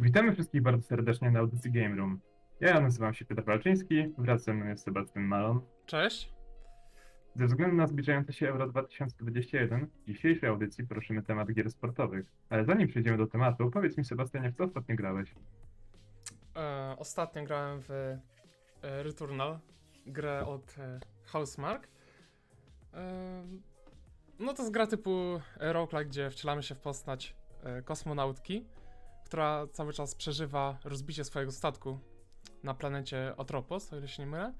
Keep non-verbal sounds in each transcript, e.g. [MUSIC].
Witamy wszystkich bardzo serdecznie na audycji Game Room. Ja nazywam się Piotr Walczyński, wraz ze mną jest Sebastian Malon. Cześć. Ze względu na zbliżające się Euro 2021, w dzisiejszej audycji poruszymy temat gier sportowych. Ale zanim przejdziemy do tematu, powiedz mi Sebastianie, w co ostatnio grałeś? E, ostatnio grałem w e, Returnal, grę od e, Housemark. E, no to jest gra typu roguelike, gdzie wcielamy się w postać e, kosmonautki, która cały czas przeżywa rozbicie swojego statku na planecie Otropos, o ile się nie mylę.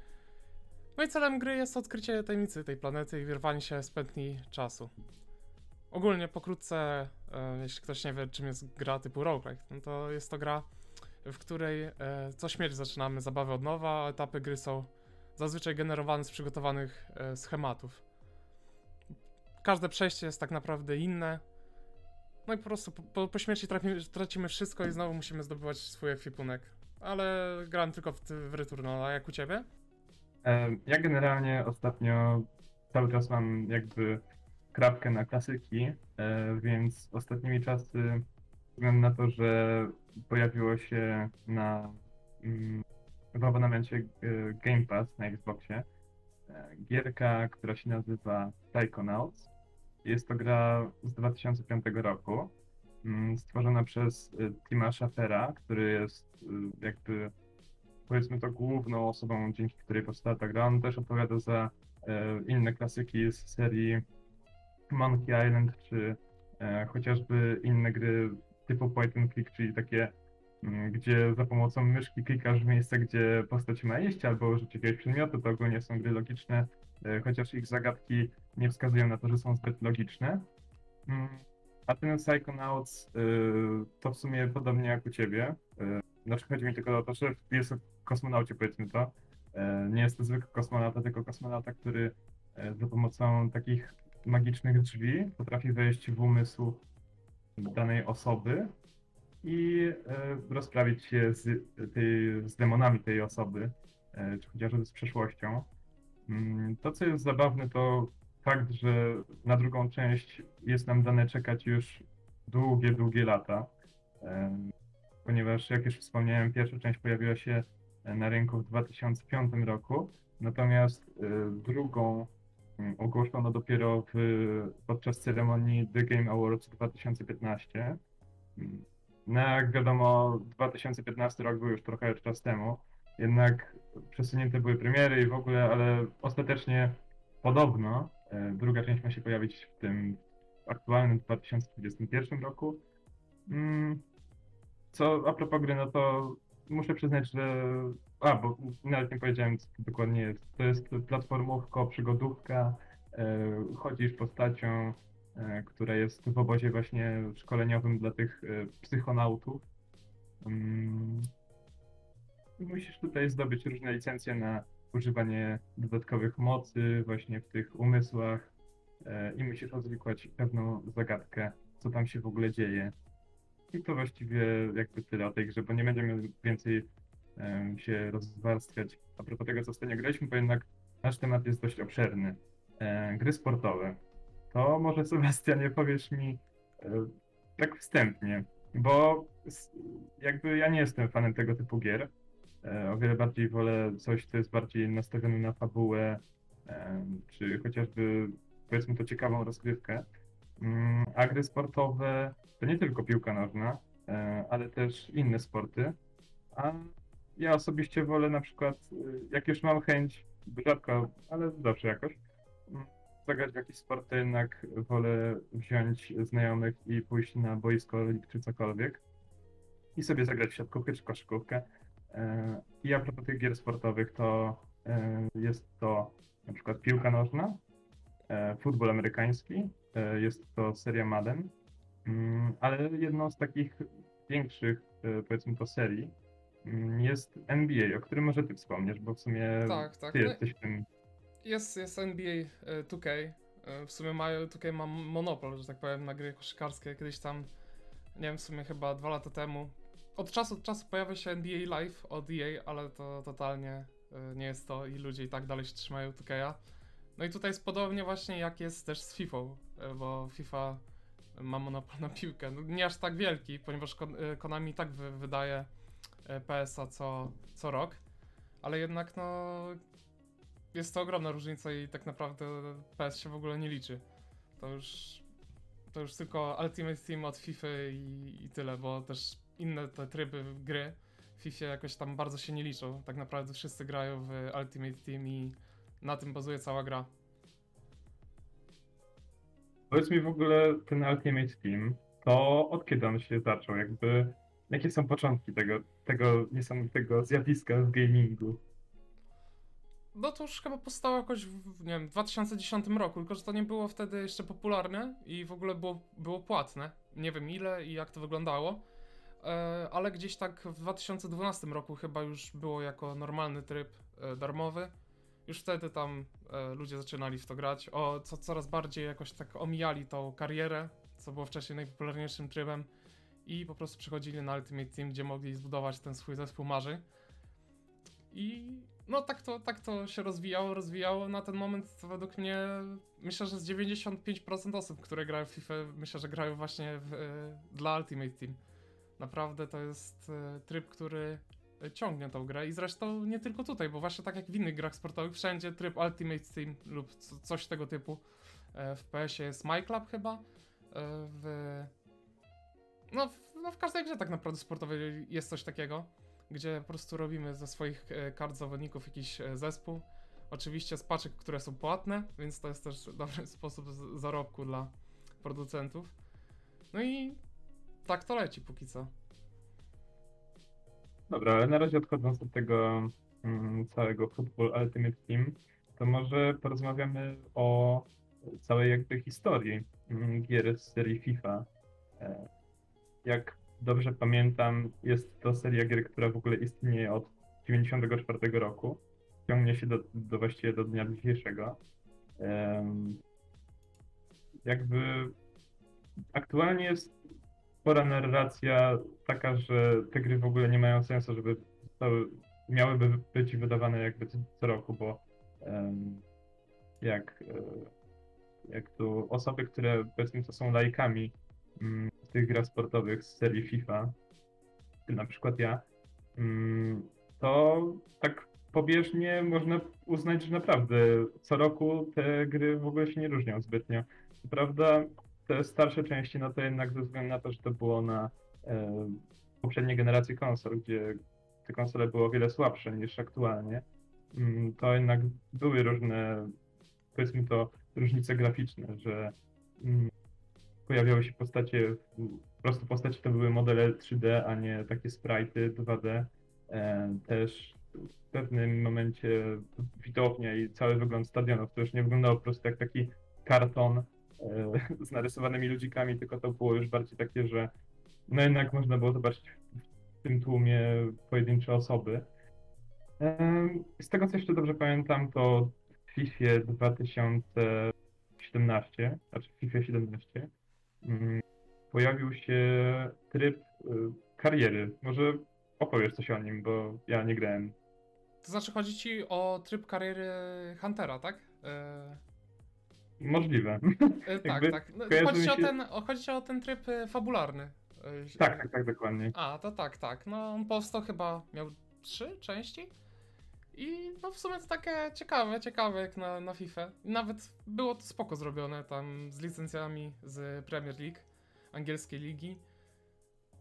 No i celem gry jest odkrycie tajemnicy tej planety i wyrwanie się z pętli czasu. Ogólnie pokrótce, e, jeśli ktoś nie wie czym jest gra typu roguelike, no to jest to gra, w której e, co śmierć zaczynamy zabawę od nowa, a etapy gry są zazwyczaj generowane z przygotowanych e, schematów. Każde przejście jest tak naprawdę inne. No i po prostu po, po, śmierci tracimy, tracimy wszystko i znowu musimy zdobywać swój ekwipunek. Ale grałem tylko w, w Returnal, a jak u ciebie? Ja generalnie ostatnio cały czas mam jakby krawkę na klasyki, e, więc ostatnimi czasy, względu na to, że pojawiło się na mm, w abonamencie e, Game Pass na Xboxie e, gierka, która się nazywa Psychonauts. Jest to gra z 2005 roku, mm, stworzona przez e, Tima Schafera, który jest e, jakby powiedzmy to główną osobą, dzięki której powstała ta gra. On też odpowiada za e, inne klasyki z serii Monkey Island, czy chociażby inne gry typu point and click, czyli takie, mm, gdzie za pomocą myszki klikasz w miejsce, gdzie postać ma iść, albo użyć jakiegoś przedmiotu, to ogólnie są gry logiczne, chociaż ich zagadki nie wskazują na to, że są zbyt logiczne. Mm, A ten Psychonauts y, to w sumie podobnie jak u ciebie. y, Znaczy chodzi mi tylko o to, że jest kosmonaucie powiedzmy to. E, Nie jest to zwykły kosmonauta, tylko kosmonauta, który za pomocą takich magicznych drzwi potrafi wejść w umysł danej osoby i rozprawić się z, tej, z demonami tej osoby, czy chociażby z przeszłością. Mm, To, co jest zabawne, to fakt, że na drugą część jest nam dane czekać już długie, długie lata. Ponieważ, jak już wspomniałem, pierwsza część pojawiła się e, na rynku w 2005 roku, natomiast e, drugą mm, ogłoszono dopiero w, podczas ceremonii The Game Awards 2015. Mm, No jak wiadomo, 2015 rok był już trochę czas temu, jednak przesunięte były premiery i w ogóle, ale ostatecznie podobno druga część ma się pojawić w tym aktualnym 2021 roku. Mm, Co a propos gry, no to muszę przyznać, że. A, bo nawet nie powiedziałem, co to dokładnie jest. To jest platformówko, przygodówka. E, chodzisz postacią, e, która jest w obozie właśnie szkoleniowym dla tych e, psychonautów. Mm, musisz tutaj zdobyć różne licencje na używanie dodatkowych mocy właśnie w tych umysłach e, i musisz rozwikłać pewną zagadkę, co tam się w ogóle dzieje. I to właściwie jakby tyle o tej grze, bo nie będziemy więcej się rozwarstwiać a propos tego, co ostatnio graliśmy, bo jednak nasz temat jest dość obszerny. E, gry sportowe. To może Sebastianie powiesz mi e, tak wstępnie, bo jakby ja nie jestem fanem tego typu gier. E, o wiele bardziej wolę coś, co jest bardziej nastawione na fabułę, czy chociażby powiedzmy to ciekawą rozgrywkę. Mm, A gry sportowe to nie tylko piłka nożna, e, ale też inne sporty. A ja osobiście wolę na przykład, y, jak już mam chęć, rzadko, ale zawsze jakoś, mm, zagrać w jakiś sport, to jednak wolę wziąć znajomych i pójść na boisko czy cokolwiek i sobie zagrać w siatkówkę czy koszykówkę. E, I a propos tych gier sportowych, to e, jest to na przykład piłka nożna, e, futbol amerykański, jest to seria Madden, mm, ale jedną z takich większych, powiedzmy to serii, mm, jest NBA, o którym może ty wspomniesz, bo w sumie Tak, tak. ty No, jesteś tym. Jest, jest NBA e, 2K. E, W sumie mają 2K ma monopol, że tak powiem, na gry koszykarskie. Kiedyś tam, nie wiem, w sumie chyba dwa lata temu. Od czasu do czasu pojawia się NBA Live od EA, ale to totalnie e, nie jest to i ludzie i tak dalej się trzymają 2K'a. No i tutaj jest podobnie właśnie jak jest też z FIFA, e, bo FIFA ma monopol na piłkę. No, nie aż tak wielki, ponieważ e, Konami tak wy- wydaje PS-a co, co rok, ale jednak no jest to ogromna różnica i tak naprawdę PS się w ogóle nie liczy. To już, to już tylko Ultimate Team od FIFA i, i tyle, bo też inne te tryby gry w FIFA jakoś tam bardzo się nie liczą. Tak naprawdę wszyscy grają w Ultimate Team i na tym bazuje cała gra. Powiedz mi w ogóle ten Ultimate Team, to od kiedy on się zaczął? Jakby, jakie są początki tego, tego niesamowitego zjawiska w gamingu? No to już chyba powstało jakoś w, nie wiem, w 2010 roku, tylko że to nie było wtedy jeszcze popularne i w ogóle było, było płatne. Nie wiem ile i jak to wyglądało, ale gdzieś tak w 2012 roku chyba już było jako normalny tryb e, darmowy. Już wtedy tam e, ludzie zaczynali w to grać, o, co, coraz bardziej jakoś tak omijali tą karierę, co było wcześniej najpopularniejszym trybem i po prostu przechodzili na Ultimate Team, gdzie mogli zbudować ten swój zespół marzeń. I no tak to, tak to się rozwijało, rozwijało. Na ten moment według mnie myślę, że z 95% osób, które grają w FIFA, myślę, że grają właśnie w, e, dla Ultimate Team. Naprawdę to jest e, tryb, który ciągnie tą grę i zresztą nie tylko tutaj, bo właśnie tak jak w innych grach sportowych, wszędzie tryb Ultimate Team lub co, coś tego typu. E, w PS-ie jest MyClub chyba, e, w... No, w, no w każdej grze tak naprawdę sportowej jest coś takiego gdzie po prostu robimy ze swoich kart zawodników jakiś zespół. Oczywiście z paczek, które są płatne, więc to jest też dobry [LAUGHS] sposób zarobku dla producentów. No i tak to leci póki co. Dobra, ale na razie odchodząc od tego mm, całego Football Ultimate Team, to może porozmawiamy o całej jakby historii mm, gier z serii FIFA. E, Jak dobrze pamiętam, jest to seria gier, która w ogóle istnieje od 94 roku. Ciągnie się do, do właściwie do dnia dzisiejszego. Jakby aktualnie jest spora narracja taka, że te gry w ogóle nie mają sensu, żeby zostały, miałyby być wydawane jakby co, roku, bo em, jak, e, jak tu osoby, które powiedzmy to są laikami mm, tych grach sportowych z serii FIFA, na przykład ja, mm, to tak pobieżnie można uznać, że naprawdę co roku te gry w ogóle się nie różnią zbytnio. Prawda te starsze części, no to jednak ze względu na to, że to było na e, poprzedniej generacji konsol, gdzie te konsole były o wiele słabsze niż aktualnie, mm, to jednak były różne, powiedzmy to, różnice graficzne, że mm, pojawiały się postacie, po prostu postacie to były modele 3D, a nie takie sprite'y 2D. E, też w pewnym momencie widownia i cały wygląd stadionów to już nie wyglądało po prostu jak taki karton [LAUGHS] z narysowanymi ludzikami, tylko to było już bardziej takie, że no jednak można było zobaczyć w tym tłumie pojedyncze osoby. Z tego co jeszcze dobrze pamiętam, to w FIFA 2017, znaczy FIFA 17, mm, pojawił się tryb y, kariery. Może opowiesz coś o nim, bo ja nie grałem. To znaczy chodzi ci o tryb kariery Huntera, tak? E, Możliwe. e, tak, [LAUGHS] Jakby tak. No, chodzi, ci o się- ten, chodzi o ten tryb e, fabularny. E, tak, tak, tak, dokładnie. A, to tak, tak. No on powstał chyba, miał trzy części. I no w sumie to takie ciekawe, ciekawe jak na, na FIFA. Nawet było to spoko zrobione tam z licencjami z Premier League, angielskiej ligi.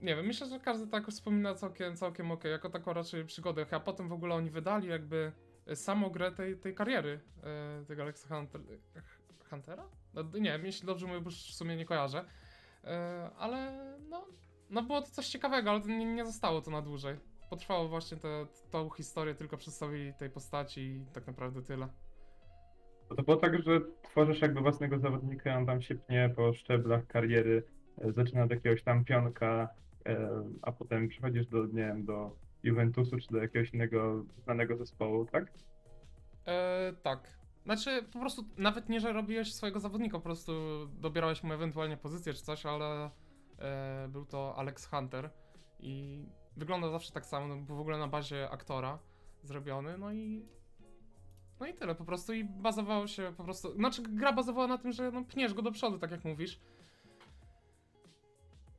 Nie wiem, myślę, że każdy tak wspomina całkiem, całkiem okej, jako taką raczej przygodę. A potem w ogóle oni wydali jakby samą grę tej, tej kariery tego Alexa Hunter, Huntera? No, nie wiem, jeśli dobrze mówię, bo już w sumie nie kojarzę. E, ale no, no było to coś ciekawego, ale nie, nie zostało to na dłużej. Potrwało właśnie tą historię, tylko przedstawili tej postaci i tak naprawdę tyle. To było tak, że tworzysz jakby własnego zawodnika, on tam się pnie po szczeblach kariery, e, zaczyna od jakiegoś tam pionka, e, a potem przechodzisz do, nie wiem, do Juventusu czy do jakiegoś innego znanego zespołu, tak? E, tak. Znaczy, po prostu nawet nie, że robiłeś swojego zawodnika, po prostu dobierałeś mu ewentualnie pozycję czy coś, ale e, był to Alex Hunter i wygląda zawsze tak samo, no, był w ogóle na bazie aktora zrobiony, no i no i tyle po prostu i bazowało się po prostu, znaczy gra bazowała na tym, że no, pniesz go do przodu, tak jak mówisz.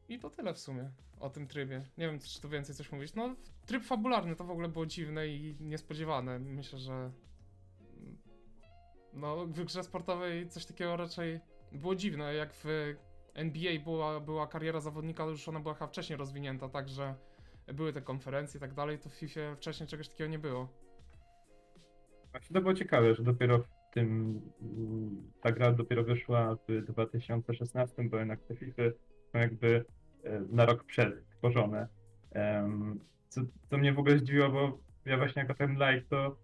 i to tyle w sumie o tym trybie. Nie wiem, czy tu więcej coś mówić. No, tryb fabularny to w ogóle było dziwne i niespodziewane. Myślę, że no, w grze sportowej coś takiego raczej było dziwne. Jak w NBA była, była kariera zawodnika, już ona była wcześniej rozwinięta, także były te konferencje i tak dalej, to w FIFA wcześniej czegoś takiego nie było. Właśnie to było ciekawe, że dopiero w tym, ta gra dopiero wyszła w 2016, bo jednak te FIFA są jakby e, na rok przed tworzone. Co, co mnie w ogóle zdziwiło, bo ja właśnie jako ten like to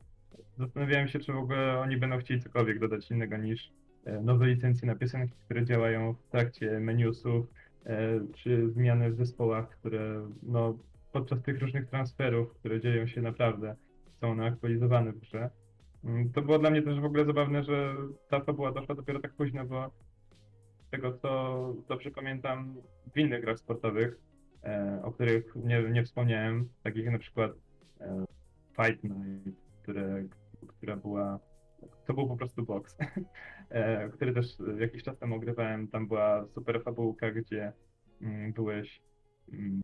zastanawiałem się, czy w ogóle oni będą chcieli cokolwiek dodać innego niż e, nowe licencje na piosenki, które działają w trakcie menusów, e, czy zmiany w zespołach, które no, podczas tych różnych transferów, które dzieją się naprawdę, są one aktualizowane w grze. Mm, To było dla mnie też w ogóle zabawne, że ta fabuła doszła dopiero tak późno, bo z tego co dobrze pamiętam w innych grach sportowych, e, o których nie, nie wspomniałem, takich na przykład Fight Night, które, która była, to był po prostu box, [LAUGHS] e, który też jakiś czas temu ogrywałem, tam była super fabułka, gdzie mm, byłeś, mm,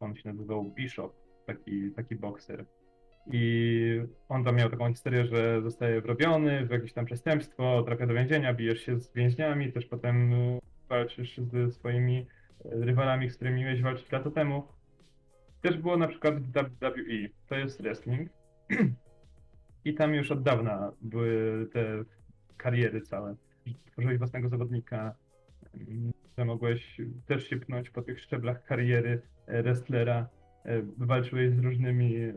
on się nazywał Bishop, taki, taki bokser. I on tam miał taką historię, że zostaje wrobiony w jakieś tam przestępstwo, trafia do więzienia, bijesz się z więźniami, też potem walczysz ze swoimi rywalami, z którymi miałeś walczyć lata temu. Też było na przykład w WWE, to jest wrestling. [CLEARS THROAT] I tam już od dawna były te kariery całe. Tworzyłeś własnego zawodnika, mm, że mogłeś też się pchnąć po tych szczeblach kariery e, wrestlera. E, Walczyłeś z różnymi e,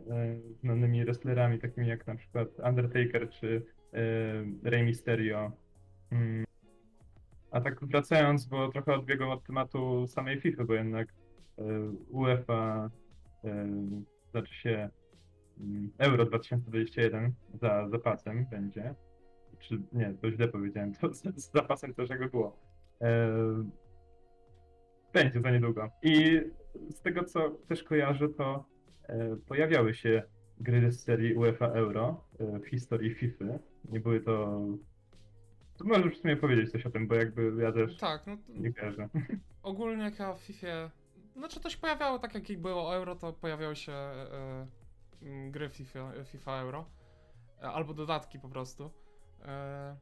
znanymi wrestlerami, takimi jak na przykład Undertaker czy Rey Mysterio. Mm. A tak wracając, bo trochę odbiegłem od tematu samej FIFA, bo jednak UEFA, znaczy się mm, Euro 2021 za zapasem będzie. Czy nie, to źle powiedziałem, to z, z zapasem też jakby było. E, będzie za niedługo. I z tego co też kojarzę, to e, pojawiały się gry z serii UEFA Euro e, w historii FIFA. Nie były to. To możesz w sumie powiedzieć coś o tym, bo jakby ja też Tak, no to nie kojarzę. [LAUGHS] ogólnie jak ja w FIFA. Znaczy to się pojawiało tak jak było Euro, to pojawiały się e, gry FIFA, FIFA Euro. E, albo dodatki po prostu. E,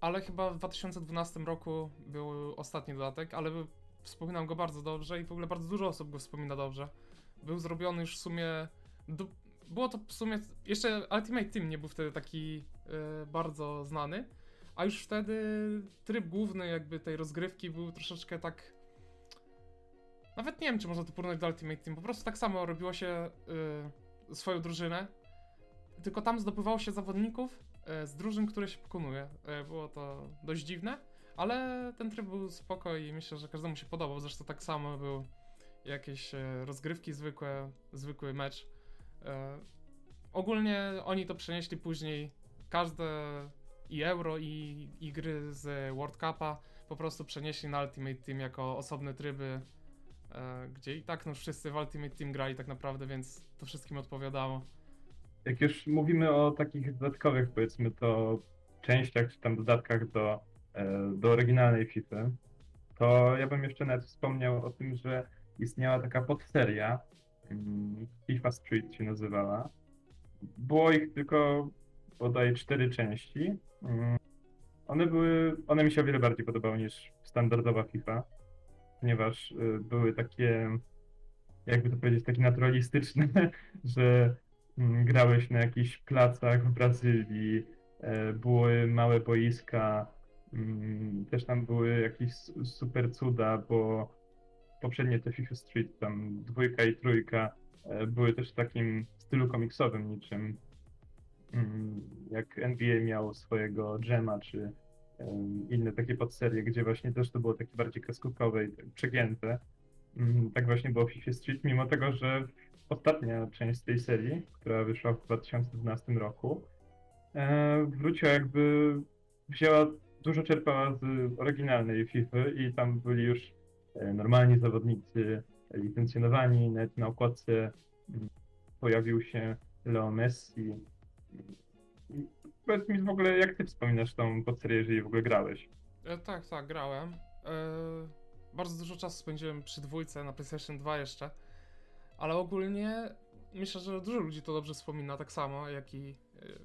ale chyba w 2012 roku był ostatni dodatek, ale wspominam go bardzo dobrze i w ogóle bardzo dużo osób go wspomina dobrze. Był zrobiony już w sumie. Do, było to w sumie. Jeszcze Ultimate Team nie był wtedy taki e, bardzo znany. A już wtedy tryb główny jakby tej rozgrywki był troszeczkę tak. Nawet nie wiem, czy można to porównać do Ultimate Team. Po prostu tak samo robiło się swoją drużynę. Tylko tam zdobywało się zawodników y, z drużyn, które się pokonuje. Y, było to dość dziwne, ale ten tryb był spoko i myślę, że każdemu się podobał. Zresztą tak samo był jakieś y, rozgrywki zwykłe, zwykły mecz. Ogólnie oni to przenieśli później. Każde i Euro, i, i gry z World Cupa po prostu przenieśli na Ultimate Team jako osobne tryby, e, gdzie i tak no wszyscy w Ultimate Team grali tak naprawdę, więc to wszystkim odpowiadało. Jak już mówimy o takich dodatkowych, powiedzmy to częściach czy tam dodatkach do, e, do oryginalnej FIFA, to ja bym jeszcze nawet wspomniał o tym, że istniała taka podseria, mm, FIFA Street się nazywała. Było ich tylko bodaj cztery części. Mm, One były, one mi się o wiele bardziej podobały niż standardowa FIFA, ponieważ y, były takie, jakby to powiedzieć, takie naturalistyczne, [LAUGHS] że mm, grałeś na jakichś placach w Brazylii, e, były małe boiska, mm, też tam były jakieś super cuda, bo poprzednie te FIFA Street, tam dwójka i trójka, e, były też w takim stylu komiksowym niczym mm, jak NBA miał swojego Gema, czy inne takie podserie, gdzie właśnie też to było takie bardziej kreskówkowe i tak przegięte. Mm, Tak właśnie było w FIFA Street, mimo tego, że ostatnia część tej serii, która wyszła w 2012 roku, e, wróciła jakby, wzięła, dużo czerpała z oryginalnej FIFA i tam byli już e, normalni zawodnicy, licencjonowani, nawet na okładce mm, pojawił się Leo Messi. Powiedz mi w ogóle, jak ty wspominasz tą podserię, jeżeli w ogóle grałeś? E, tak, tak, grałem. E, bardzo dużo czasu spędziłem przy dwójce na PlayStation 2 jeszcze, ale ogólnie myślę, że dużo ludzi to dobrze wspomina, tak samo jak i. y,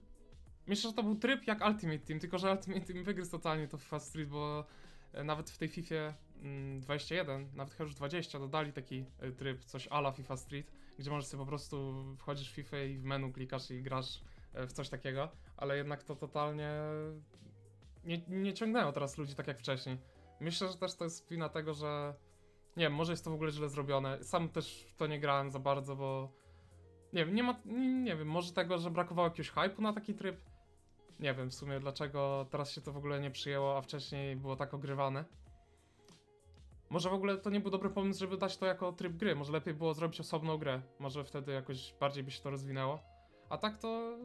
Myślę, że to był tryb jak Ultimate Team, tylko że Ultimate Team wygryzł totalnie to FIFA Street, bo e, nawet w tej FIFA mm, 21, nawet chyba już 20 dodali taki e, tryb, coś ala FIFA Street, gdzie możesz sobie po prostu wchodzisz w FIFA i w menu klikasz i grasz e, w coś takiego, ale jednak to totalnie nie, nie ciągnęło teraz ludzi tak jak wcześniej. Myślę, że też to jest wina tego, że nie wiem, może jest to w ogóle źle zrobione. Sam też w to nie grałem za bardzo, bo nie wiem, nie ma, nie, nie wiem, może tego, że brakowało jakiegoś hype'u na taki tryb. Nie wiem w sumie dlaczego teraz się to w ogóle nie przyjęło, a wcześniej było tak ogrywane. Może w ogóle to nie był dobry pomysł, żeby dać to jako tryb gry. Może lepiej było zrobić osobną grę. Może wtedy jakoś bardziej by się to rozwinęło. A tak to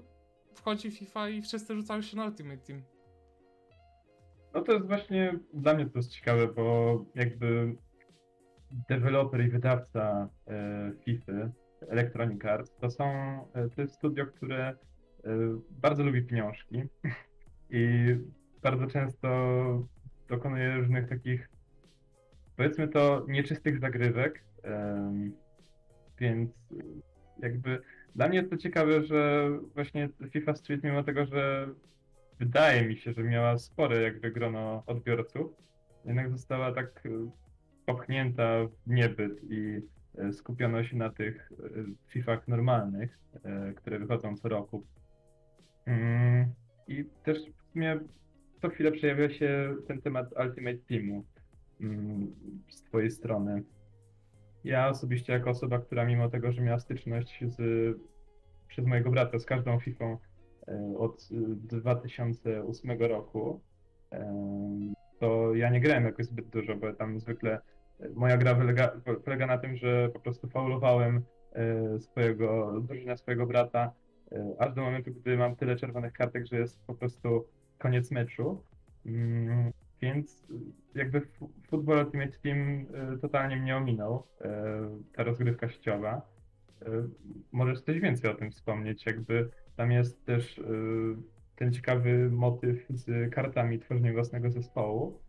wchodzi FIFA i wszyscy rzucają się na Ultimate Team. No to jest właśnie dla mnie to jest ciekawe, bo jakby deweloper i wydawca e, FIFA, Electronic Arts, to są, e, to jest studio, które e, bardzo lubi pieniążki [LAUGHS] i bardzo często dokonuje różnych takich, powiedzmy to, nieczystych zagrywek, em, więc jakby dla mnie to ciekawe, że właśnie FIFA Street, mimo tego, że wydaje mi się, że miała spore jakby grono odbiorców, jednak została tak y, popchnięta w niebyt i y, skupiono się na tych y, Fifach normalnych, które wychodzą co roku. Mm, I też w sumie co chwilę przejawia się ten temat Ultimate Teamu mm, z twojej strony. Ja osobiście jako osoba, która mimo tego, że miała styczność z, przez mojego brata z każdą Fifą e, od e, 2008 roku, e, to ja nie grałem jakoś zbyt dużo, bo tam zwykle e, moja gra polega na tym, że po prostu faulowałem e, swojego, drużynę swojego brata, e, aż do momentu, gdy mam tyle czerwonych kartek, że jest po prostu koniec meczu. Więc jakby f- Football Ultimate Team y, totalnie mnie ominął, y, ta rozgrywka sieciowa. Y, Możesz coś więcej o tym wspomnieć, jakby tam jest też ten ciekawy motyw z kartami tworzenia własnego zespołu.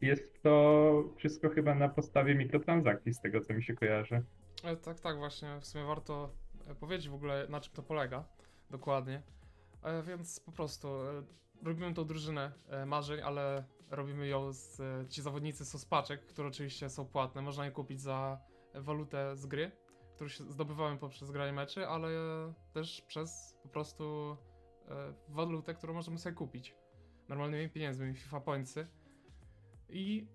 Jest to wszystko chyba na podstawie mikrotransakcji, z tego co mi się kojarzy. E, Tak, tak, właśnie. W sumie warto e, powiedzieć w ogóle, na czym to polega dokładnie. E, Więc po prostu robimy tą drużynę e, marzeń, ale robimy ją z. e, Ci zawodnicy są z paczek, które oczywiście są płatne. Można je kupić za walutę z gry, którą się zdobywamy poprzez granie meczy, ale też przez po prostu e, walutę, którą możemy sobie kupić normalnymi pieniędzmi, FIFA Pointsy. I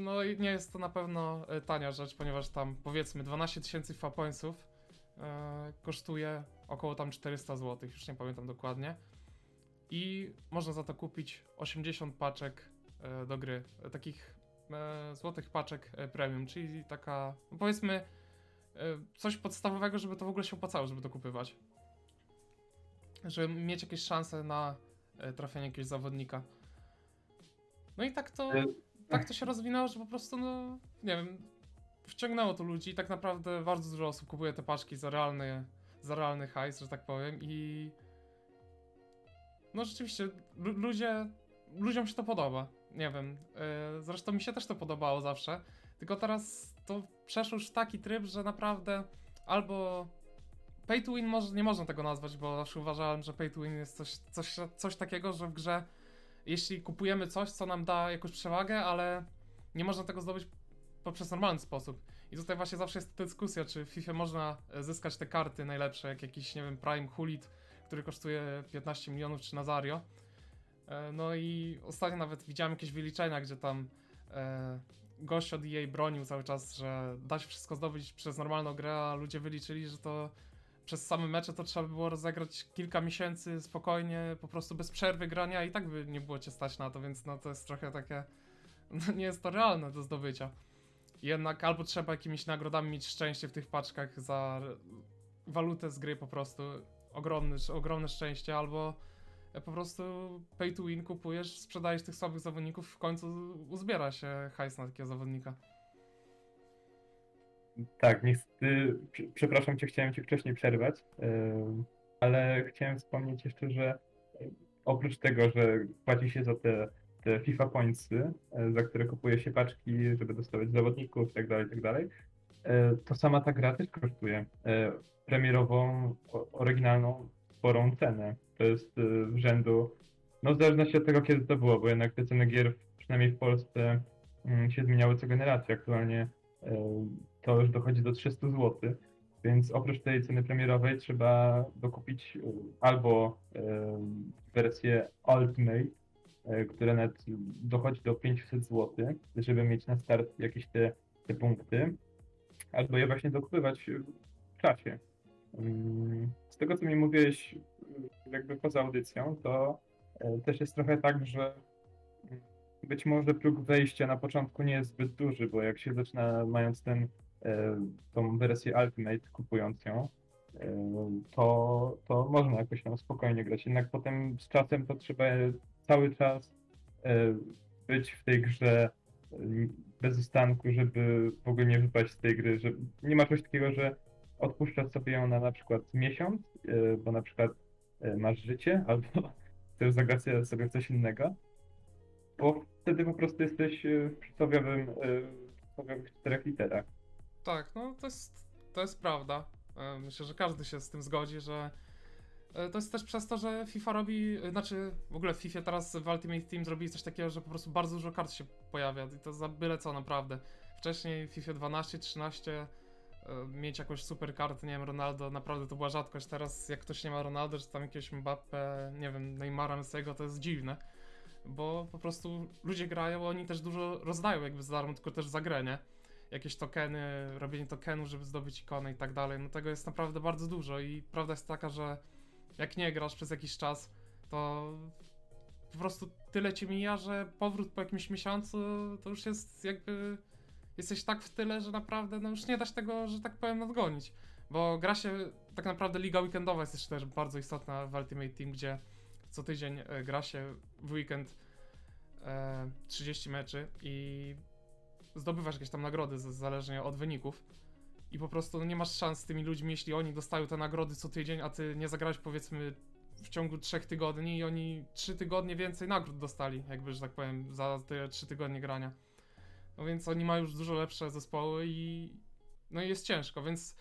No i nie jest to na pewno tania rzecz, ponieważ tam powiedzmy 12 tysięcy FIFA Pointsów kosztuje około tam 400 zł, już nie pamiętam dokładnie. I można za to kupić 80 paczek e, do gry, e, takich e, złotych paczek premium, czyli taka no powiedzmy coś podstawowego, żeby to w ogóle się opłacało, żeby to kupywać. Żeby mieć jakieś szanse na trafienie jakiegoś zawodnika. No i tak to tak to się rozwinęło, że po prostu, no, nie wiem, wciągnęło to ludzi i tak naprawdę bardzo dużo osób kupuje te paczki za realny, za realny hajs, że tak powiem i no rzeczywiście, lu- ludzie, ludziom się to podoba, nie wiem, yy, zresztą mi się też to podobało zawsze, tylko teraz to przeszło już w taki tryb, że naprawdę albo pay to win może, nie można tego nazwać, bo zawsze uważałem, że pay to win jest coś, coś, coś takiego, że w grze jeśli kupujemy coś, co nam da jakąś przewagę, ale nie można tego zdobyć poprzez normalny sposób. I tutaj właśnie zawsze jest ta dyskusja, czy w FIFA można e, zyskać te karty najlepsze, jak jakiś, nie wiem, Prime Hulit, który kosztuje 15 milionów, czy Nazario. E, No i ostatnio nawet widziałem jakieś wyliczenia, gdzie tam e, gość od EA bronił cały czas, że da się wszystko zdobyć przez normalną grę, a ludzie wyliczyli, że to przez same mecze to trzeba by było rozegrać kilka miesięcy spokojnie, po prostu bez przerwy grania i tak by nie było cię stać na to, więc no to jest trochę takie, [LAUGHS] no nie jest to realne do zdobycia. Jednak albo trzeba jakimiś nagrodami mieć szczęście w tych paczkach za walutę z gry po prostu, ogromny, ogromne szczęście, albo po prostu pay to win kupujesz, sprzedajesz tych słabych zawodników, w końcu uzbiera się hajs na takiego zawodnika. Tak, niestety, prze- przepraszam cię, chciałem cię wcześniej przerwać, ym, ale chciałem wspomnieć jeszcze, że y, oprócz tego, że płaci się za te te FIFA Pointsy, e, za które kupuje się paczki, żeby dostawać zawodników itd., itd., e, to sama ta gra też kosztuje e, premierową, oryginalną, sporą cenę. To jest e, w rzędu, no w zależności od tego, kiedy to było, bo jednak te ceny gier, przynajmniej w Polsce, mm, się zmieniały co generację. Aktualnie e, to już dochodzi do 300 zł, więc oprócz tej ceny premierowej trzeba dokupić e, albo e, wersję Ultimate, e, która nawet dochodzi do 500 zł, żeby mieć na start jakieś te, te punkty, albo je właśnie dokupywać w czasie. Mm, Z tego, co mi mówiłeś jakby poza audycją, to e, też jest trochę tak, że być może próg wejścia na początku nie jest zbyt duży, bo jak się zaczyna mając ten, e, tą wersję Ultimate, kupując ją, e, to, to można jakoś tam spokojnie grać. Jednak potem z czasem to trzeba cały czas być w tej grze bez ustanku, żeby w ogóle nie wypaść z tej gry, że nie ma czegoś takiego, że odpuszczasz sobie ją na na przykład miesiąc, e, bo na przykład e, masz życie, [LAUGHS] albo chcesz zagrać sobie coś innego, bo wtedy po prostu jesteś e, w przysłowiowym, czterech literach. Tak, no to jest, to jest prawda. Myślę, że każdy się z tym zgodzi, że to jest też przez to, że FIFA robi, znaczy w ogóle w FIFA teraz w Ultimate Team zrobili coś takiego, że po prostu bardzo dużo kart się pojawia i to za byle co naprawdę. Wcześniej w FIFA 12, 13 e, mieć jakąś super kartę, nie wiem, Ronaldo, naprawdę to była rzadkość. Teraz jak ktoś nie ma Ronaldo, czy tam jakiegoś Mbappe, nie wiem, Neymara, Messiego, to jest dziwne. Bo po prostu ludzie grają, oni też dużo rozdają jakby za darmo, tylko też za grę, nie? jakieś tokeny, robienie tokenów, żeby zdobyć ikonę i tak dalej. No tego jest naprawdę bardzo dużo i prawda jest taka, że jak nie grasz przez jakiś czas, to po prostu tyle ci mija, że powrót po jakimś miesiącu to już jest jakby jesteś tak w tyle, że naprawdę no już nie da się tego, że tak powiem, nadgonić. Bo gra się, tak naprawdę liga weekendowa jest też też bardzo istotna w Ultimate Team, gdzie co tydzień e, gra się w weekend e, 30 meczy i zdobywasz jakieś tam nagrody zależnie od wyników i po prostu no, nie masz szans z tymi ludźmi, jeśli oni dostają te nagrody co tydzień, a ty nie zagrałeś powiedzmy w ciągu trzech tygodni i oni trzy tygodnie więcej nagród dostali, jakby, że tak powiem, za te trzy tygodnie grania. No więc oni mają już dużo lepsze zespoły i no i jest ciężko, więc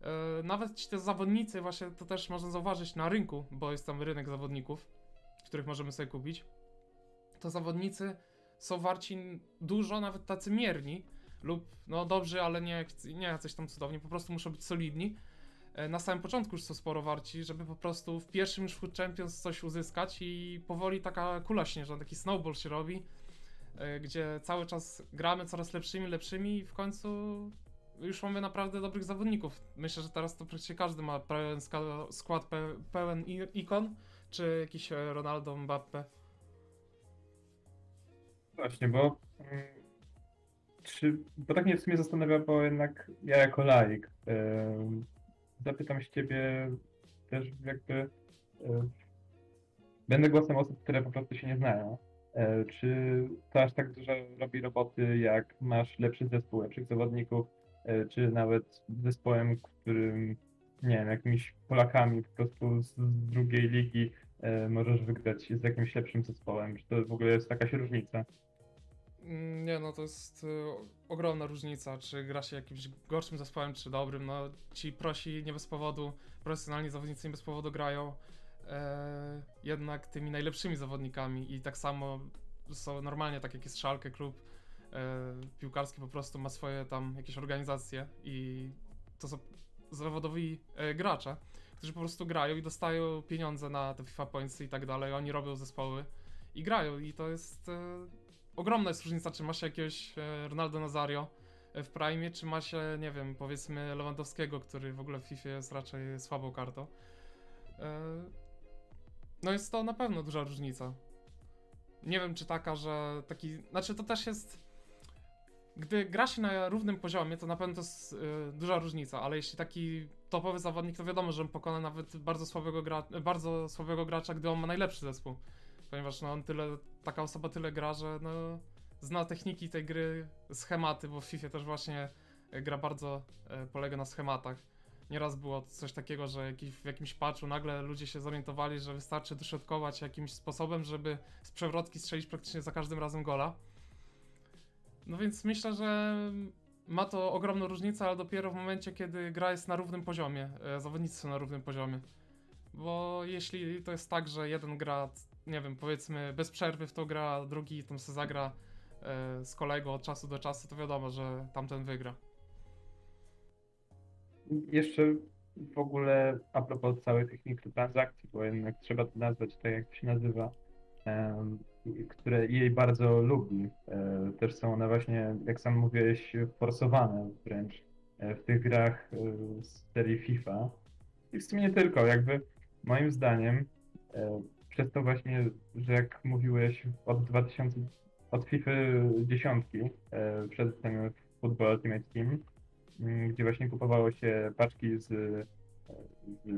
e, nawet ci te zawodnicy właśnie to też można zauważyć na rynku, bo jest tam rynek zawodników, których możemy sobie kupić. To zawodnicy są warci dużo, nawet tacy mierni, lub no dobrzy, ale nie, nie jacyś tam cudowni, po prostu muszą być solidni. E, Na samym początku już są sporo warci, żeby po prostu w pierwszym już Food Champions coś uzyskać i powoli taka kula śnieżna, taki snowball się robi, e, gdzie cały czas gramy coraz lepszymi, lepszymi i w końcu już mamy naprawdę dobrych zawodników. Myślę, że teraz to praktycznie każdy ma pełen skład, pe- pełen ikon, czy jakiś e, Ronaldo, Mbappe. Właśnie, bo mm, czy, bo tak mnie w sumie zastanawia, bo jednak ja jako laik zapytam się ciebie też jakby e, będę głosem osób, które po prostu się nie znają. E, Czy to aż tak dużo robi roboty, jak masz lepszy zespół, lepszych zawodników, e, czy nawet zespołem, którym, nie wiem, jakimiś Polakami po prostu z z drugiej ligi możesz wygrać z jakimś lepszym zespołem? Czy to w ogóle jest jakaś różnica? Mm, Nie no, to jest y, ogromna różnica, czy gra się jakimś gorszym zespołem, czy dobrym. No, ci prosi nie bez powodu, profesjonalni zawodnicy nie bez powodu grają e, jednak tymi najlepszymi zawodnikami i tak samo są normalnie, tak jak jest Schalke klub e, piłkarski po prostu ma swoje tam jakieś organizacje i to są zawodowi e, gracze, którzy po prostu grają i dostają pieniądze na te FIFA Points i tak dalej, oni robią zespoły i grają i to jest... E, ogromna jest różnica, czy ma się jakiegoś e, Ronaldo Nazario e, w Prime, czy ma się, nie wiem, powiedzmy Lewandowskiego, który w ogóle w FIFA jest raczej słabą kartą. E, No jest to na pewno duża różnica. Nie wiem, czy taka, że taki. Znaczy, to też jest. Gdy gra się na równym poziomie, to na pewno to jest e, duża różnica, ale jeśli taki topowy zawodnik, to wiadomo, że on pokona nawet bardzo słabego, gra, bardzo słabego gracza, gdy on ma najlepszy zespół. Ponieważ no, on tyle, taka osoba tyle gra, że no, zna techniki tej gry, schematy, bo w FIFA też właśnie e, gra bardzo e, polega na schematach. Nieraz było coś takiego, że jakiś, w jakimś patchu nagle ludzie się zorientowali, że wystarczy dośrodkować jakimś sposobem, żeby z przewrotki strzelić praktycznie za każdym razem gola. No więc myślę, że ma to ogromną różnicę, ale dopiero w momencie, kiedy gra jest na równym poziomie, e, zawodnicy są na równym poziomie. Bo jeśli to jest tak, że jeden gra, nie wiem, powiedzmy bez przerwy w to gra, drugi tam se zagra e, z kolegą od czasu do czasu, to wiadomo, że tamten wygra. Jeszcze w ogóle a propos całych tych mikrotransakcji, bo jednak trzeba to nazwać tak, jak się nazywa, em, które jej bardzo lubi. E, Też są one właśnie, jak sam mówiłeś, forsowane wręcz e, w tych grach e, z serii FIFA. I w sumie nie tylko, jakby moim zdaniem e, przez to właśnie, że jak mówiłeś od 2000, od FIFA 10, e, przed tym Football Ultimate Team, gdzie właśnie kupowało się paczki z, e, z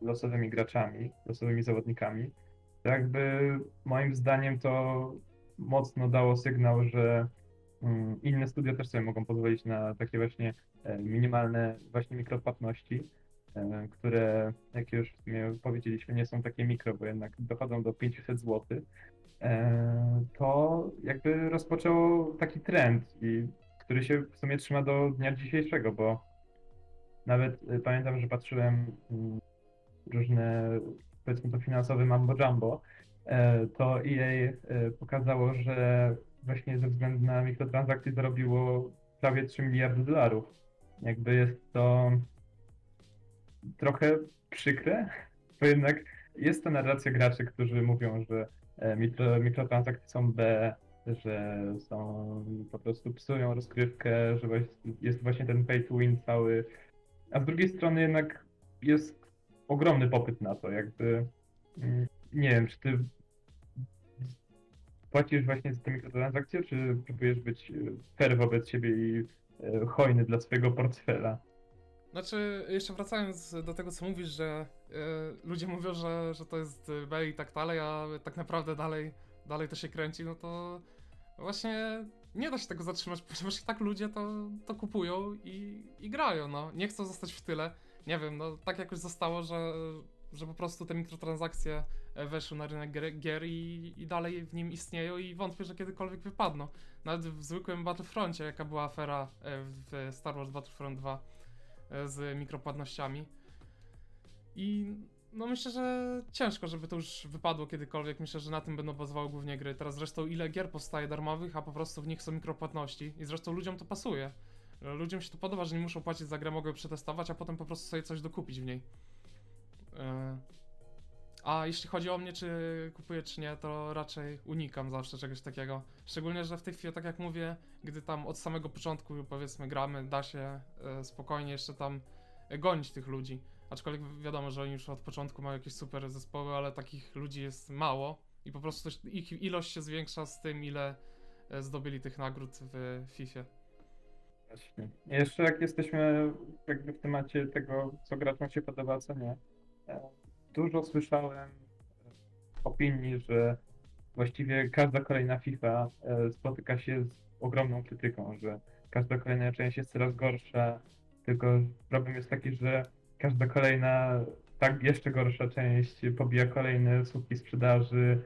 losowymi graczami, losowymi zawodnikami, to jakby moim zdaniem to mocno dało sygnał, że mm, inne studia też sobie mogą pozwolić na takie właśnie e, minimalne właśnie mikropłatności, które, jak już powiedzieliśmy, nie są takie mikro, bo jednak dochodzą do 500 zł, e, to jakby rozpoczął taki trend, i, który się w sumie trzyma do dnia dzisiejszego, bo nawet e, pamiętam, że patrzyłem mm, różne, powiedzmy to finansowe mambo jumbo, e, to EA pokazało, że właśnie ze względu na mikrotransakcje zarobiło prawie 3 miliardy dolarów. Jakby jest to trochę przykre, bo jednak jest to narracja graczy, którzy mówią, że e, mikro, mikrotransakcje są B, że są po prostu psują rozgrywkę, że jest właśnie ten pay to win cały. A z drugiej strony jednak jest ogromny popyt na to, jakby mm, nie wiem, czy ty płacisz właśnie za te mikrotransakcje, czy próbujesz być e, fair wobec siebie i e, hojny dla swojego portfela? Znaczy, jeszcze wracając do tego, co mówisz, że e, ludzie mówią, że, że to jest B i tak dalej, a tak naprawdę dalej, dalej to się kręci, no to właśnie nie da się tego zatrzymać, ponieważ i tak ludzie to, to kupują i, i grają, no. Nie chcą zostać w tyle. Nie wiem, no tak jakoś zostało, że, że po prostu te mikrotransakcje e, weszły na rynek gier, gier i, i dalej w nim istnieją i wątpię, że kiedykolwiek wypadną. Nawet w zwykłym Battlefroncie, jaka była afera e, w Star Wars Battlefront 2 e, z mikropłatnościami. I no myślę, że ciężko, żeby to już wypadło kiedykolwiek. Myślę, że na tym będą bazowały głównie gry. Teraz zresztą ile gier powstaje darmowych, a po prostu w nich są mikropłatności. I zresztą ludziom to pasuje. Ludziom się to podoba, że nie muszą płacić za grę, mogą przetestować, a potem po prostu sobie coś dokupić w niej. A jeśli chodzi o mnie, czy kupuję, czy nie, to raczej unikam zawsze czegoś takiego. Szczególnie, że w tej chwili, tak jak mówię, gdy tam od samego początku, powiedzmy, gramy, da się e, spokojnie jeszcze tam e, gonić tych ludzi. Aczkolwiek wi- wiadomo, że oni już od początku mają jakieś super zespoły, ale takich ludzi jest mało i po prostu ich ilość się zwiększa z tym, ile e, zdobyli tych nagród w FIFA. Właśnie. Jeszcze jak jesteśmy jakby w temacie tego, co graczom się podoba, co nie. Dużo słyszałem e, opinii, że właściwie każda kolejna FIFA e, spotyka się z ogromną krytyką, że każda kolejna część jest coraz gorsza, tylko problem jest taki, że każda kolejna, tak jeszcze gorsza część pobija kolejne słupki sprzedaży.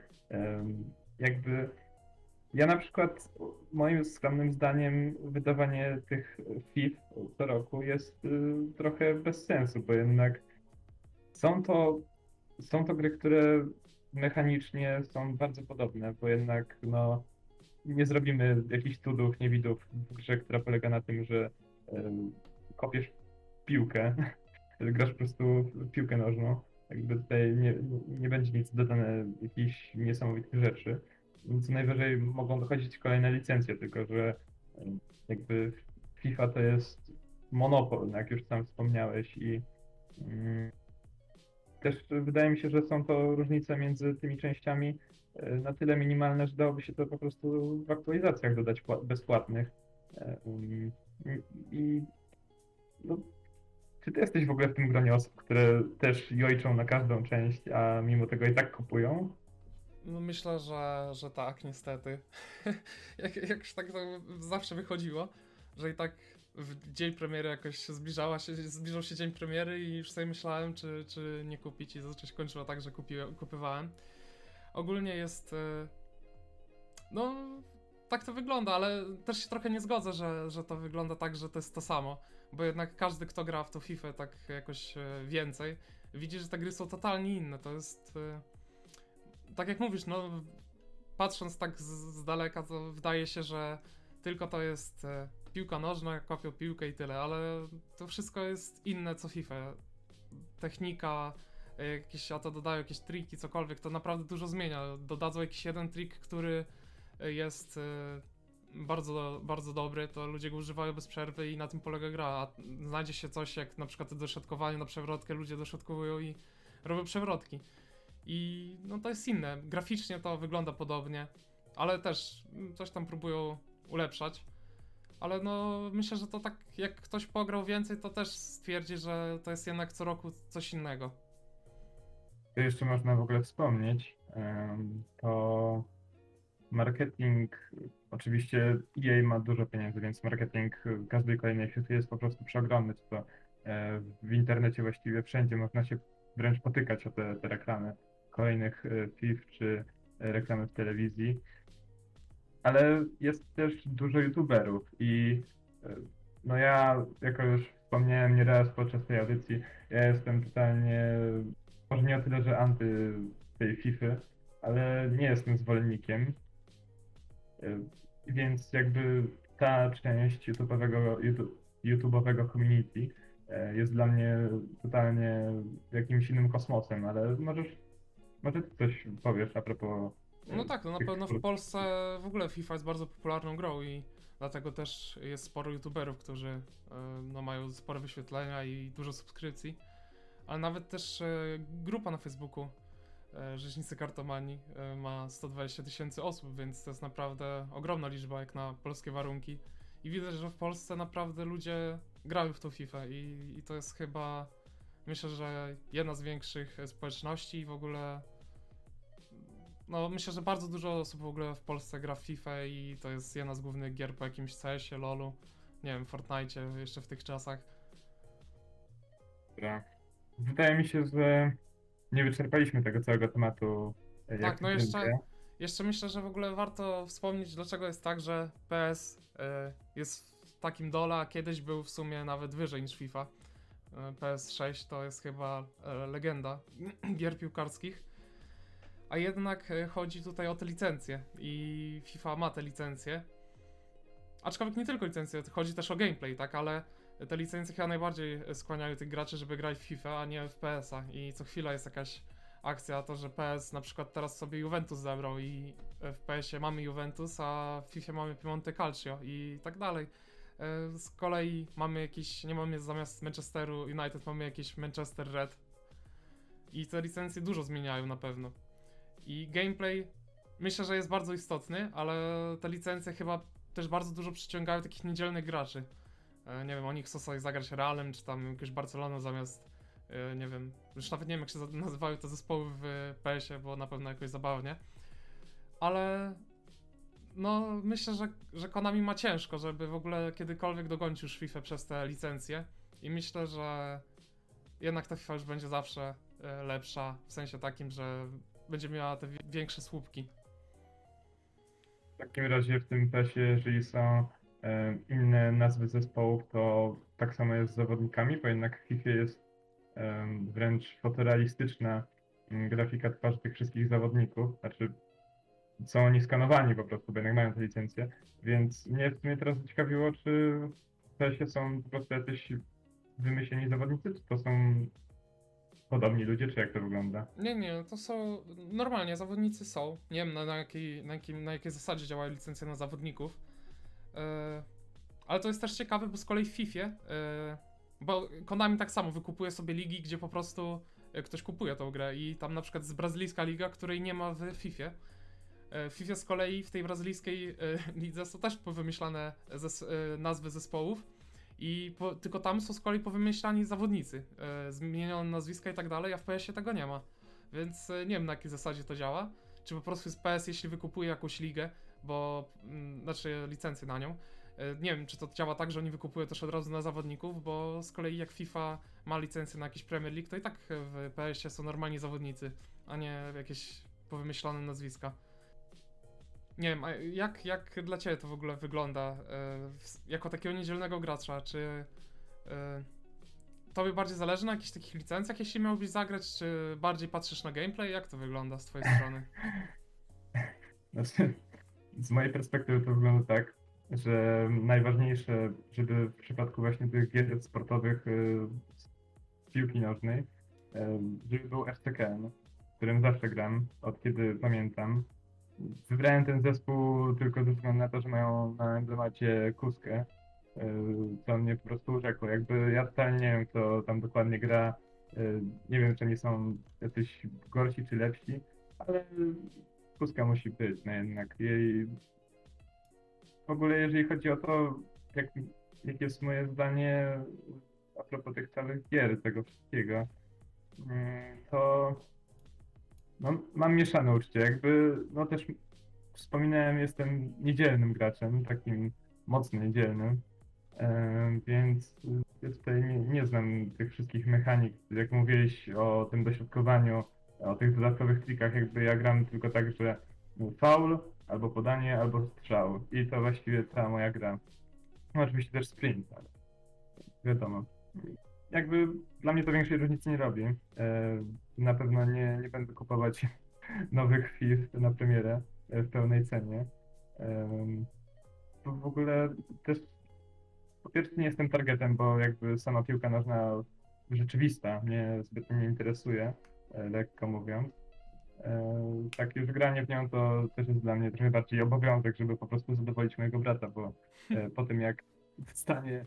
Jakby ja na przykład, moim skromnym zdaniem, wydawanie tych FIF co roku jest y, trochę bez sensu, bo jednak są to, są to gry, które mechanicznie są bardzo podobne, bo jednak no, nie zrobimy jakichś cudów, niewidów w grze, która polega na tym, że kopiesz piłkę, [LAUGHS] grasz po prostu w piłkę nożną. Jakby tutaj nie, nie będzie nic dodane jakichś niesamowitych rzeczy. Co najwyżej mogą dochodzić kolejne licencje, tylko że jakby FIFA to jest monopol, no jak już sam wspomniałeś i mm, też wydaje mi się, że są to różnice między tymi częściami e, na tyle minimalne, że dałoby się to po prostu w aktualizacjach dodać pła- bezpłatnych. E, um, I, no, czy ty jesteś w ogóle w tym gronie osób, które też jojczą na każdą część, a mimo tego i tak kupują? No myślę, że, że tak, niestety. [LAUGHS] jak, jak już tak to zawsze wychodziło, że i tak w dzień premiery jakoś się zbliżała się, zbliżał się dzień premiery i już sobie myślałem, czy, czy nie kupić i zazwyczaj się kończyło tak, że kupiłem, kupywałem. Ogólnie jest... e, No, tak to wygląda, ale też się trochę nie zgodzę, że, że to wygląda tak, że to jest to samo. Bo jednak każdy, kto gra w tą FIFA tak jakoś e, więcej, widzi, że te gry są totalnie inne. To jest... e, Tak jak mówisz, no... Patrząc tak z, z daleka, to wydaje się, że tylko to jest e, piłka nożna, kopią piłkę i tyle, ale to wszystko jest inne co FIFA. Technika, e, jakieś, a to dodają jakieś triki, cokolwiek, to naprawdę dużo zmienia. Dodadzą jakiś jeden trik, który e, jest bardzo, bardzo dobry, to ludzie go używają bez przerwy i na tym polega gra. A znajdzie się coś jak na przykład dośrodkowanie na przewrotkę, ludzie dośrodkowują i robią przewrotki. I no to jest inne. Graficznie to wygląda podobnie, ale też mm, coś tam próbują ulepszać. Ale no myślę, że to tak jak ktoś pograł więcej, to też stwierdzi, że to jest jednak co roku coś innego. To jeszcze można w ogóle wspomnieć, to marketing, oczywiście EA ma dużo pieniędzy, więc marketing każdej kolejnej FIFA jest po prostu przeogromny, to e, w internecie właściwie wszędzie można się wręcz potykać o te, te reklamy kolejnych e, FIF czy reklamy w telewizji. Ale jest też dużo youtuberów i e, no ja, jako już wspomniałem nieraz podczas tej audycji, ja jestem totalnie, może nie o tyle, że anty tej FIFA, ale nie jestem zwolennikiem. Y, Więc jakby ta część YouTube'owego, YouTube, YouTube'owego community e, jest dla mnie totalnie jakimś innym kosmosem, ale możesz, może ty coś powiesz a propos e, No tak, no na pewno w? Polsce w ogóle FIFA jest bardzo popularną grą i dlatego też jest sporo youtuberów, którzy e, no, mają spore wyświetlenia i dużo subskrypcji. Ale nawet też e, grupa na Facebooku e, Rzeźnicy Kartomani ma 120 tysięcy osób, więc to jest naprawdę ogromna liczba jak na polskie warunki. I widać, że w Polsce naprawdę ludzie grają w tą FIFA i, i to jest chyba, myślę, że jedna z większych społeczności i w ogóle no, myślę, że bardzo dużo osób w ogóle w Polsce gra w FIFA i to jest jedna z głównych gier po jakimś CS-ie, LoLu, nie wiem, Fortnite jeszcze w tych czasach. Dobra. Wydaje mi się, że nie wyczerpaliśmy tego całego tematu. e, Tak, no jeszcze- będzie. Jeszcze myślę, że w ogóle warto wspomnieć, dlaczego jest tak, że PS y, jest w takim dole, a kiedyś był w sumie nawet wyżej niż FIFA. Y, PS6 to jest chyba e, legenda gier piłkarskich. A jednak e, chodzi tutaj o te licencje i FIFA ma te licencje. Aczkolwiek nie tylko licencje, chodzi też o gameplay, tak, ale te licencje chyba najbardziej skłaniają tych graczy, żeby grać w FIFA, a nie w PS-a i co chwila jest jakaś akcja, to że PS na przykład teraz sobie Juventus zabrał i w PS-ie mamy Juventus, a w FIFA mamy Piemonte Calcio i tak dalej. E, Z kolei mamy jakiś, nie mamy zamiast Manchesteru United mamy jakiś Manchester Red i te licencje dużo zmieniają na pewno. I gameplay myślę, że jest bardzo istotny, ale te licencje chyba też bardzo dużo przyciągają takich niedzielnych graczy. E, Nie wiem, oni chcą sobie zagrać Realem, czy tam jakąś Barceloną zamiast e, nie wiem, już nawet nie wiem jak się nazywają te zespoły w PS-ie, było na pewno jakoś zabawnie. Ale no myślę, że, że Konami ma ciężko, żeby w ogóle kiedykolwiek dogonić już FIFA przez te licencje i myślę, że jednak ta FIFA już będzie zawsze e, lepsza, w sensie takim, że będzie miała te wi- większe słupki. W takim razie w tym PES-ie, jeżeli są e, inne nazwy zespołów, to tak samo jest z zawodnikami, bo jednak w FIFA jest e, wręcz fotorealistyczna mm, grafika twarzy tych wszystkich zawodników. Znaczy, są oni skanowani po prostu, bo jednak mają te licencje. Więc mnie w teraz ciekawiło, czy w PES-ie są po prostu jacyś wymyśleni zawodnicy, czy to są podobni ludzie, czy jak to wygląda? Nie, nie, to są. Normalnie zawodnicy są. Nie wiem na, na, jakiej, na, jakim, na jakiej zasadzie działają licencje na zawodników. E, ale to jest też ciekawe, bo z kolei w FIFA. E, bo Konami tak samo wykupuje sobie ligi, gdzie po prostu e, ktoś kupuje tą grę. I tam na przykład jest brazylijska liga, której nie ma w FIFA. W FIFA z kolei w tej brazylijskiej [LAUGHS] lidze są też powymyślane zes, nazwy zespołów. I po, tylko tam są z kolei powymyślani zawodnicy, e, zmienione nazwiska i tak dalej, a w PS-ie tego nie ma. Więc e, nie wiem na jakiej zasadzie to działa. Czy po prostu jest PS, jeśli wykupuje jakąś ligę, bo, mm, znaczy licencję na nią, E, Nie wiem, czy to działa tak, że oni wykupują też od razu na zawodników, bo z kolei jak FIFA ma licencję na jakiś Premier League, to i tak w PS-ie są normalni zawodnicy, a nie jakieś powymyślone nazwiska. Nie wiem, a jak, jak dla Ciebie to w ogóle wygląda? e, Jako takiego niedzielnego gracza, czy e, Tobie bardziej zależy na jakichś takich licencjach, jeśli miałbyś zagrać, czy bardziej patrzysz na gameplay? Jak to wygląda z Twojej strony? [LAUGHS] Znaczy, z mojej perspektywy to wygląda tak, że najważniejsze, żeby w przypadku właśnie tych gier sportowych y, z piłki nożnej, żeby był w którym zawsze gram, od kiedy pamiętam. Wybrałem ten zespół tylko ze względu na to, że mają na emblemacie kuskę, y, co mnie po prostu urzekło. Jakby ja totalnie nie wiem, kto tam dokładnie gra, y, nie wiem, czy oni są jacyś gorsi czy lepsi, ale Kuska musi być, no jednak jej... W ogóle jeżeli chodzi o to, jak, jakie jest moje zdanie a propos tych całych gier, tego wszystkiego, mm, to no, mam mieszane uczucie, jakby, no też wspominałem, jestem niedzielnym graczem, takim mocno niedzielnym, e, więc y, tutaj nie, nie znam tych wszystkich mechanik, jak mówiłeś o tym dośrodkowaniu, o tych dodatkowych trikach, jakby ja gram tylko tak, że faul, albo podanie, albo strzał. I to właściwie cała moja gra. No oczywiście też sprint, ale wiadomo. Jakby dla mnie to większej różnicy nie robi. E, Na pewno nie, nie będę kupować [LAUGHS] nowych FIFA na premierę e, w pełnej cenie. To w ogóle też po pierwsze nie jestem targetem, bo jakby sama piłka nożna rzeczywista mnie zbytnio nie interesuje, e, lekko mówiąc. Tak już granie w nią to też jest dla mnie trochę bardziej obowiązek, żeby po prostu zadowolić mojego brata, bo po tym jak [LAUGHS] dostanie,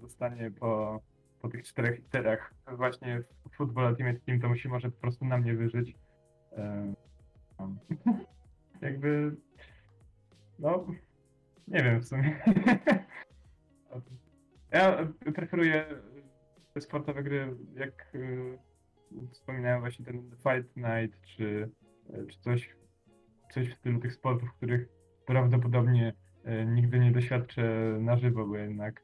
dostanie po, po tych czterech literach właśnie w Football Ultimate Team, to musi może po prostu na mnie wyżyć. No. [LAUGHS] Jakby no nie wiem w sumie. [LAUGHS] Ja preferuję te sportowe gry, jak y, wspominałem właśnie ten Fight Night, czy, czy coś, coś w stylu tych sportów, których prawdopodobnie e, nigdy nie doświadczę na żywo, bo jednak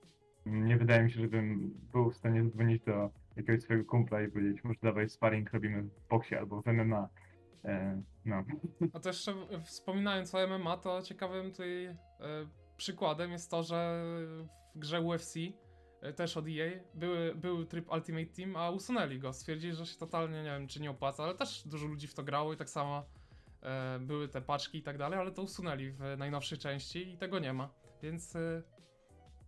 nie wydaje mi się, żebym był w stanie zadzwonić do jakiegoś swojego kumpla i powiedzieć, może dawaj sparring robimy w boksie albo w MMA. E, no. A to jeszcze wspominając o MMA, to ciekawym tutaj e, przykładem jest to, że w grze UFC e, też od EA były, był tryb Ultimate Team, a usunęli go. Stwierdzili, że się totalnie, nie wiem, czy nie opłaca, ale też dużo ludzi w to grało i tak samo e, były te paczki i tak dalej, ale to usunęli w najnowszej części i tego nie ma. Więc e,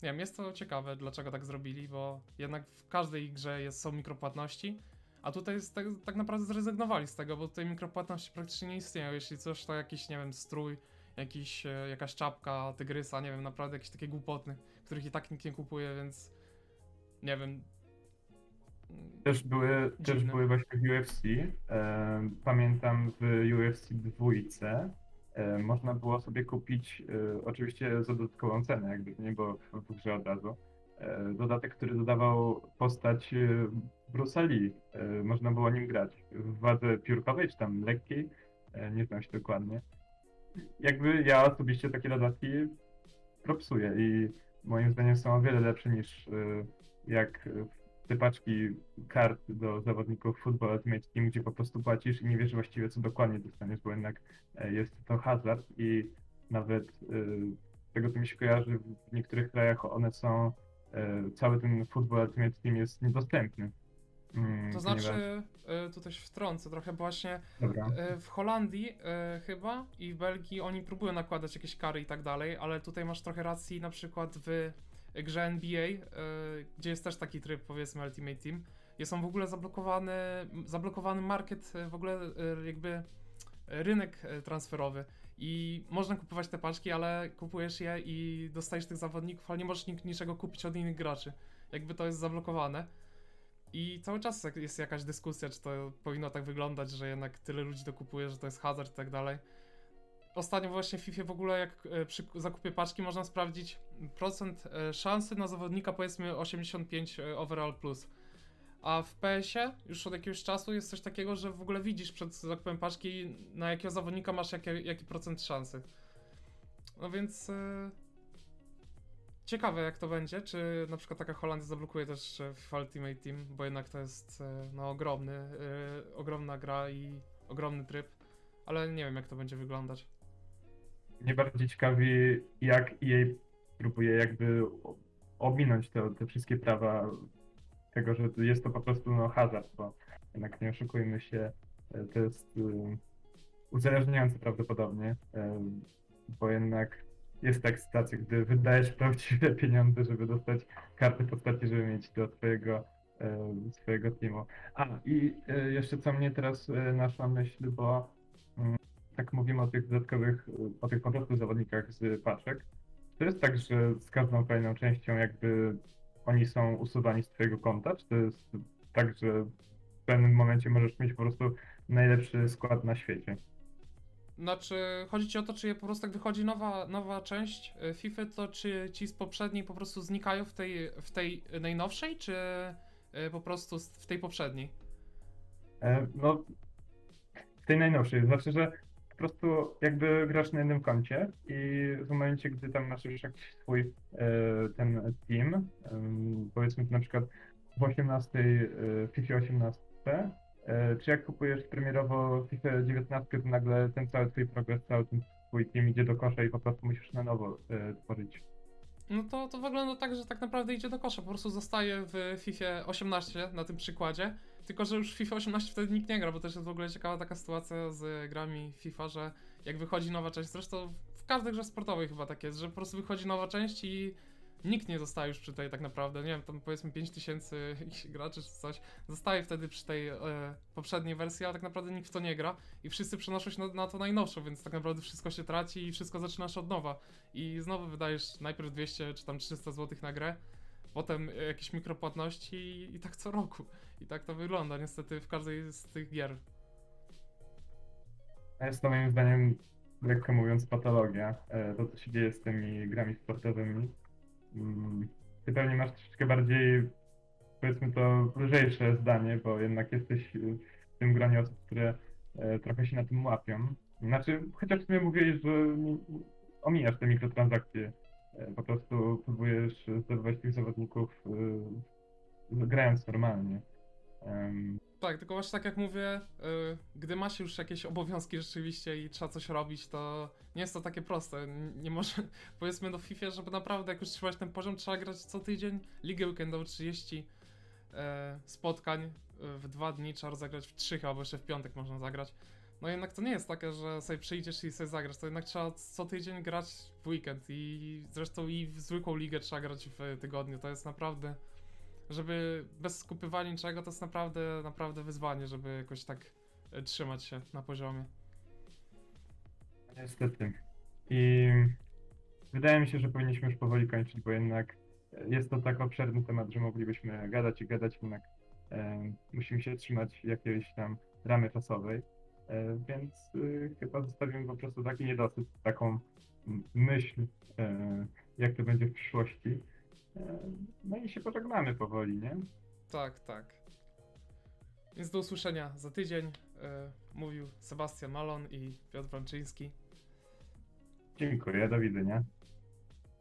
nie wiem, jest to ciekawe, dlaczego tak zrobili, bo jednak w każdej grze jest, są mikropłatności, a tutaj jest tak, tak naprawdę zrezygnowali z tego, bo tutaj mikropłatności praktycznie nie istnieją. Jeśli coś, to jakiś, nie wiem, strój, jakiś, e, jakaś czapka, tygrysa, nie wiem, naprawdę jakieś takie głupoty, których i tak nikt nie kupuje, więc nie wiem. Też były, też były właśnie w UFC. E, pamiętam w UFC dwójce można było sobie kupić, e, oczywiście za dodatkową cenę, jakby nie było w, grze od razu, e, dodatek, który dodawał postać e. E, można było nim grać w wadze piórkowej, czy tam lekkiej, e, nie znam się dokładnie. Jakby ja osobiście takie dodatki propsuję i moim zdaniem są o wiele lepsze niż e, jak te paczki kart do zawodników Football Ultimate Team, gdzie po prostu płacisz i nie wiesz właściwie co dokładnie dostaniesz, bo jednak e, jest to hazard i nawet e, z tego co mi się kojarzy w niektórych krajach one są, e, cały ten Football Ultimate Team jest niedostępny. Mm, To znaczy, e, tu też wtrącę trochę, bo właśnie. E, W Holandii e, chyba i w Belgii oni próbują nakładać jakieś kary i tak dalej, ale tutaj masz trochę racji na przykład w grze NBA, e, gdzie jest też taki tryb powiedzmy Ultimate Team, jest on w ogóle zablokowany, zablokowany market, e, w ogóle e, jakby rynek transferowy i można kupować te paczki, ale kupujesz je i dostajesz tych zawodników, ale nie możesz niczego kupić od innych graczy. Jakby to jest zablokowane. I cały czas jest jakaś dyskusja, czy to powinno tak wyglądać, że jednak tyle ludzi to kupuje, że to jest hazard i tak dalej. Ostatnio właśnie w FIFA w ogóle jak e, przy zakupie paczki można sprawdzić procent e, szansy na zawodnika powiedzmy 85 e, overall plus. A w PS-ie już od jakiegoś czasu jest coś takiego, że w ogóle widzisz przed zakupem paczki na jakiego zawodnika masz jakie, jaki procent szansy. No więc ciekawe jak to będzie, czy na przykład taka Holandia zablokuje też FIFA Ultimate Team, bo jednak to jest no ogromny, ogromna gra i ogromny tryb, ale nie wiem jak to będzie wyglądać. Mnie bardziej ciekawi, jak EA próbuje jakby ominąć te, te wszystkie prawa tego, że jest to po prostu no, hazard, bo jednak nie oszukujmy się, e, to jest y, uzależniające prawdopodobnie, e, bo jednak jest ta ekscytacja, gdy wydajesz [LAUGHS] prawdziwe pieniądze, żeby dostać karty postaci, żeby mieć do swojego, e, swojego teamu. A, i jeszcze co mnie teraz naszła myśl, bo tak mówimy o tych dodatkowych, o tych po prostu zawodnikach z paczek. To jest tak, że z każdą kolejną częścią jakby oni są usuwani z twojego konta, czy to jest tak, że w pewnym momencie możesz mieć po prostu najlepszy skład na świecie? Znaczy, chodzi ci o to, czy po prostu jak wychodzi nowa, nowa część e, FIFA, to czy ci z poprzedniej po prostu znikają w tej, w tej najnowszej, czy e, po prostu w tej poprzedniej? E, No, w tej najnowszej, znaczy, że prostu jakby grasz na jednym koncie i w momencie, gdy tam masz już jakiś swój e, ten team, powiedzmy na przykład w 18, e, FIFA 18, e, czy jak kupujesz premierowo FIFA 19, to nagle ten cały twój progres, cały ten twój team idzie do kosza i po prostu musisz na nowo tworzyć. No to, to wygląda tak, że tak naprawdę idzie do kosza. Po prostu zostaje w FIFA 18 na tym przykładzie. Tylko, że już FIFA 18 wtedy nikt nie gra, bo też jest w ogóle ciekawa taka sytuacja z grami FIFA, że jak wychodzi nowa część, zresztą w każdej grze sportowej chyba tak jest, że po prostu wychodzi nowa część i nikt nie zostaje już przy tej tak naprawdę, nie wiem, tam powiedzmy 5000 [LAUGHS] jakichś graczy czy coś, zostaje wtedy przy tej e, poprzedniej wersji, ale tak naprawdę nikt w to nie gra i wszyscy przenoszą się na, na to najnowszą, więc tak naprawdę wszystko się traci i wszystko zaczynasz od nowa i znowu wydajesz najpierw 200 czy tam 300 zł na grę, potem jakieś mikropłatności i, i tak co roku. I tak to wygląda niestety w każdej z tych gier. Jest to moim zdaniem, lekko mówiąc, patologia, e, to co się dzieje z tymi grami sportowymi. Mm, Ty pewnie masz troszeczkę bardziej, powiedzmy to, lżejsze zdanie, bo jednak jesteś y, w tym gronie osób, które e, trochę się na tym łapią. Znaczy, chociaż sumie mówiłeś, że omijasz te mikrotransakcje, e, po prostu próbujesz zdobywać tych zawodników grając normalnie. Em, Tak, tylko właśnie tak jak mówię, y, gdy ma się już jakieś obowiązki rzeczywiście i trzeba coś robić, to nie jest to takie proste. Nie może, [LAUGHS] powiedzmy do FIFA, żeby naprawdę jak już trzymać ten poziom, trzeba grać co tydzień ligę weekendową 30 e, spotkań e, w dwa dni, trzeba rozegrać w trzech albo jeszcze w piątek można zagrać. No jednak to nie jest takie, że sobie przyjdziesz i sobie zagrasz, to jednak trzeba co tydzień grać w weekend i zresztą i w zwykłą ligę trzeba grać w tygodniu, to jest naprawdę żeby bez skupywania niczego, to jest naprawdę, naprawdę wyzwanie, żeby jakoś tak e, trzymać się na poziomie. Niestety. I wydaje mi się, że powinniśmy już powoli kończyć, bo jednak jest to tak obszerny temat, że moglibyśmy gadać i gadać, jednak e, musimy się trzymać jakiejś tam ramy czasowej. E, więc y, chyba zostawimy po prostu taki niedosyt, taką myśl, e, jak to będzie w przyszłości. No i się pożegnamy powoli, nie? Tak, tak. Więc do usłyszenia za tydzień. E, mówił Sebastian Malon i Piotr Wrączyński. Dziękuję, do widzenia.